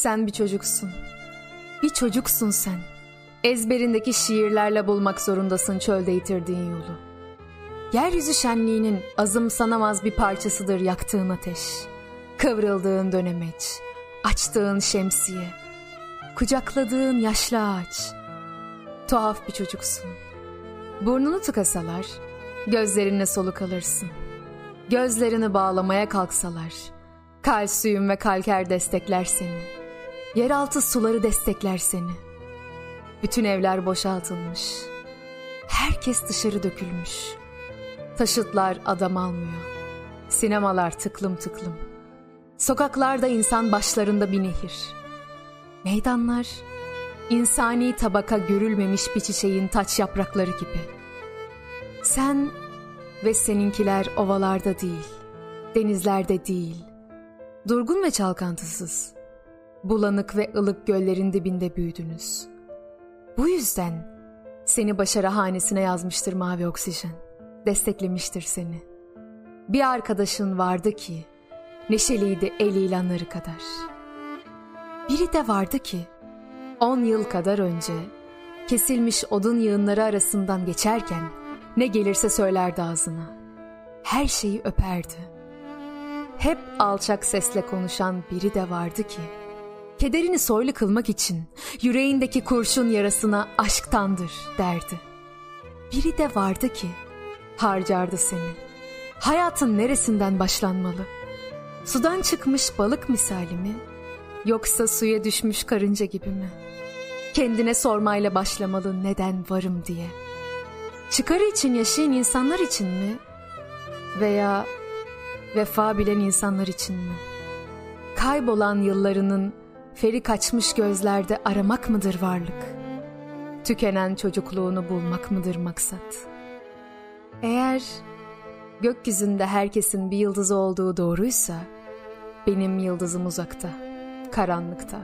Sen bir çocuksun. Bir çocuksun sen. Ezberindeki şiirlerle bulmak zorundasın çölde yitirdiğin yolu. Yeryüzü şenliğinin azımsanamaz bir parçasıdır yaktığın ateş. Kıvrıldığın dönemeç, açtığın şemsiye, kucakladığın yaşlı ağaç. Tuhaf bir çocuksun. Burnunu tıkasalar, gözlerinle soluk alırsın. Gözlerini bağlamaya kalksalar, kalsiyum ve kalker destekler seni. Yeraltı suları destekler seni. Bütün evler boşaltılmış. Herkes dışarı dökülmüş. Taşıtlar adam almıyor. Sinemalar tıklım tıklım. Sokaklarda insan başlarında bir nehir. Meydanlar insani tabaka görülmemiş bir çiçeğin taç yaprakları gibi. Sen ve seninkiler ovalarda değil, denizlerde değil, durgun ve çalkantısız, bulanık ve ılık göllerin dibinde büyüdünüz. Bu yüzden seni başarı hanesine yazmıştır mavi oksijen, desteklemiştir seni. Bir arkadaşın vardı ki, neşeliydi el ilanları kadar. Biri de vardı ki, on yıl kadar önce, kesilmiş odun yığınları arasından geçerken, ne gelirse söylerdi ağzına. Her şeyi öperdi. Hep alçak sesle konuşan biri de vardı ki, kederini soylu kılmak için yüreğindeki kurşun yarasına aşktandır derdi. Biri de vardı ki, harcardı seni. Hayatın neresinden başlanmalı? Sudan çıkmış balık misali mi? Yoksa suya düşmüş karınca gibi mi? Kendine sormayla başlamalı neden varım diye.'' Çıkarı için yaşayan insanlar için mi? Veya vefa bilen insanlar için mi? Kaybolan yıllarının feri kaçmış gözlerde aramak mıdır varlık? Tükenen çocukluğunu bulmak mıdır maksat? Eğer gökyüzünde herkesin bir yıldızı olduğu doğruysa, benim yıldızım uzakta, karanlıkta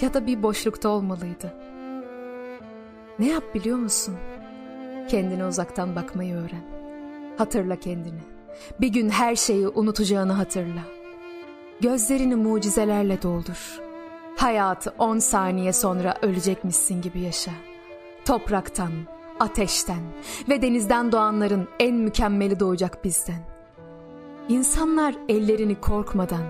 ya da bir boşlukta olmalıydı. Ne yap biliyor musun?'' Kendine uzaktan bakmayı öğren. Hatırla kendini. Bir gün her şeyi unutacağını hatırla. Gözlerini mucizelerle doldur. Hayatı on saniye sonra ölecekmişsin gibi yaşa. Topraktan, ateşten ve denizden doğanların en mükemmeli doğacak bizden. İnsanlar ellerini korkmadan,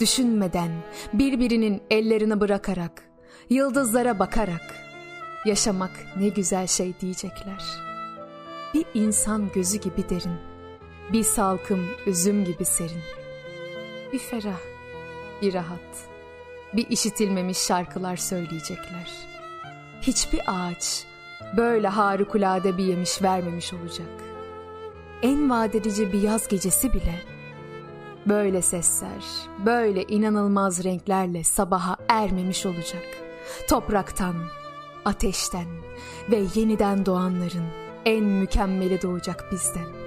düşünmeden, birbirinin ellerini bırakarak, yıldızlara bakarak, yaşamak ne güzel şey diyecekler.'' Bir insan gözü gibi derin, bir salkım üzüm gibi serin. Bir ferah, bir rahat, bir işitilmemiş şarkılar söyleyecekler. Hiçbir ağaç böyle harikulade bir yemiş vermemiş olacak. En vadedici bir yaz gecesi bile böyle sesler, böyle inanılmaz renklerle sabaha ermemiş olacak. Topraktan, ateşten ve yeniden doğanların en mükemmeli doğacak bizden.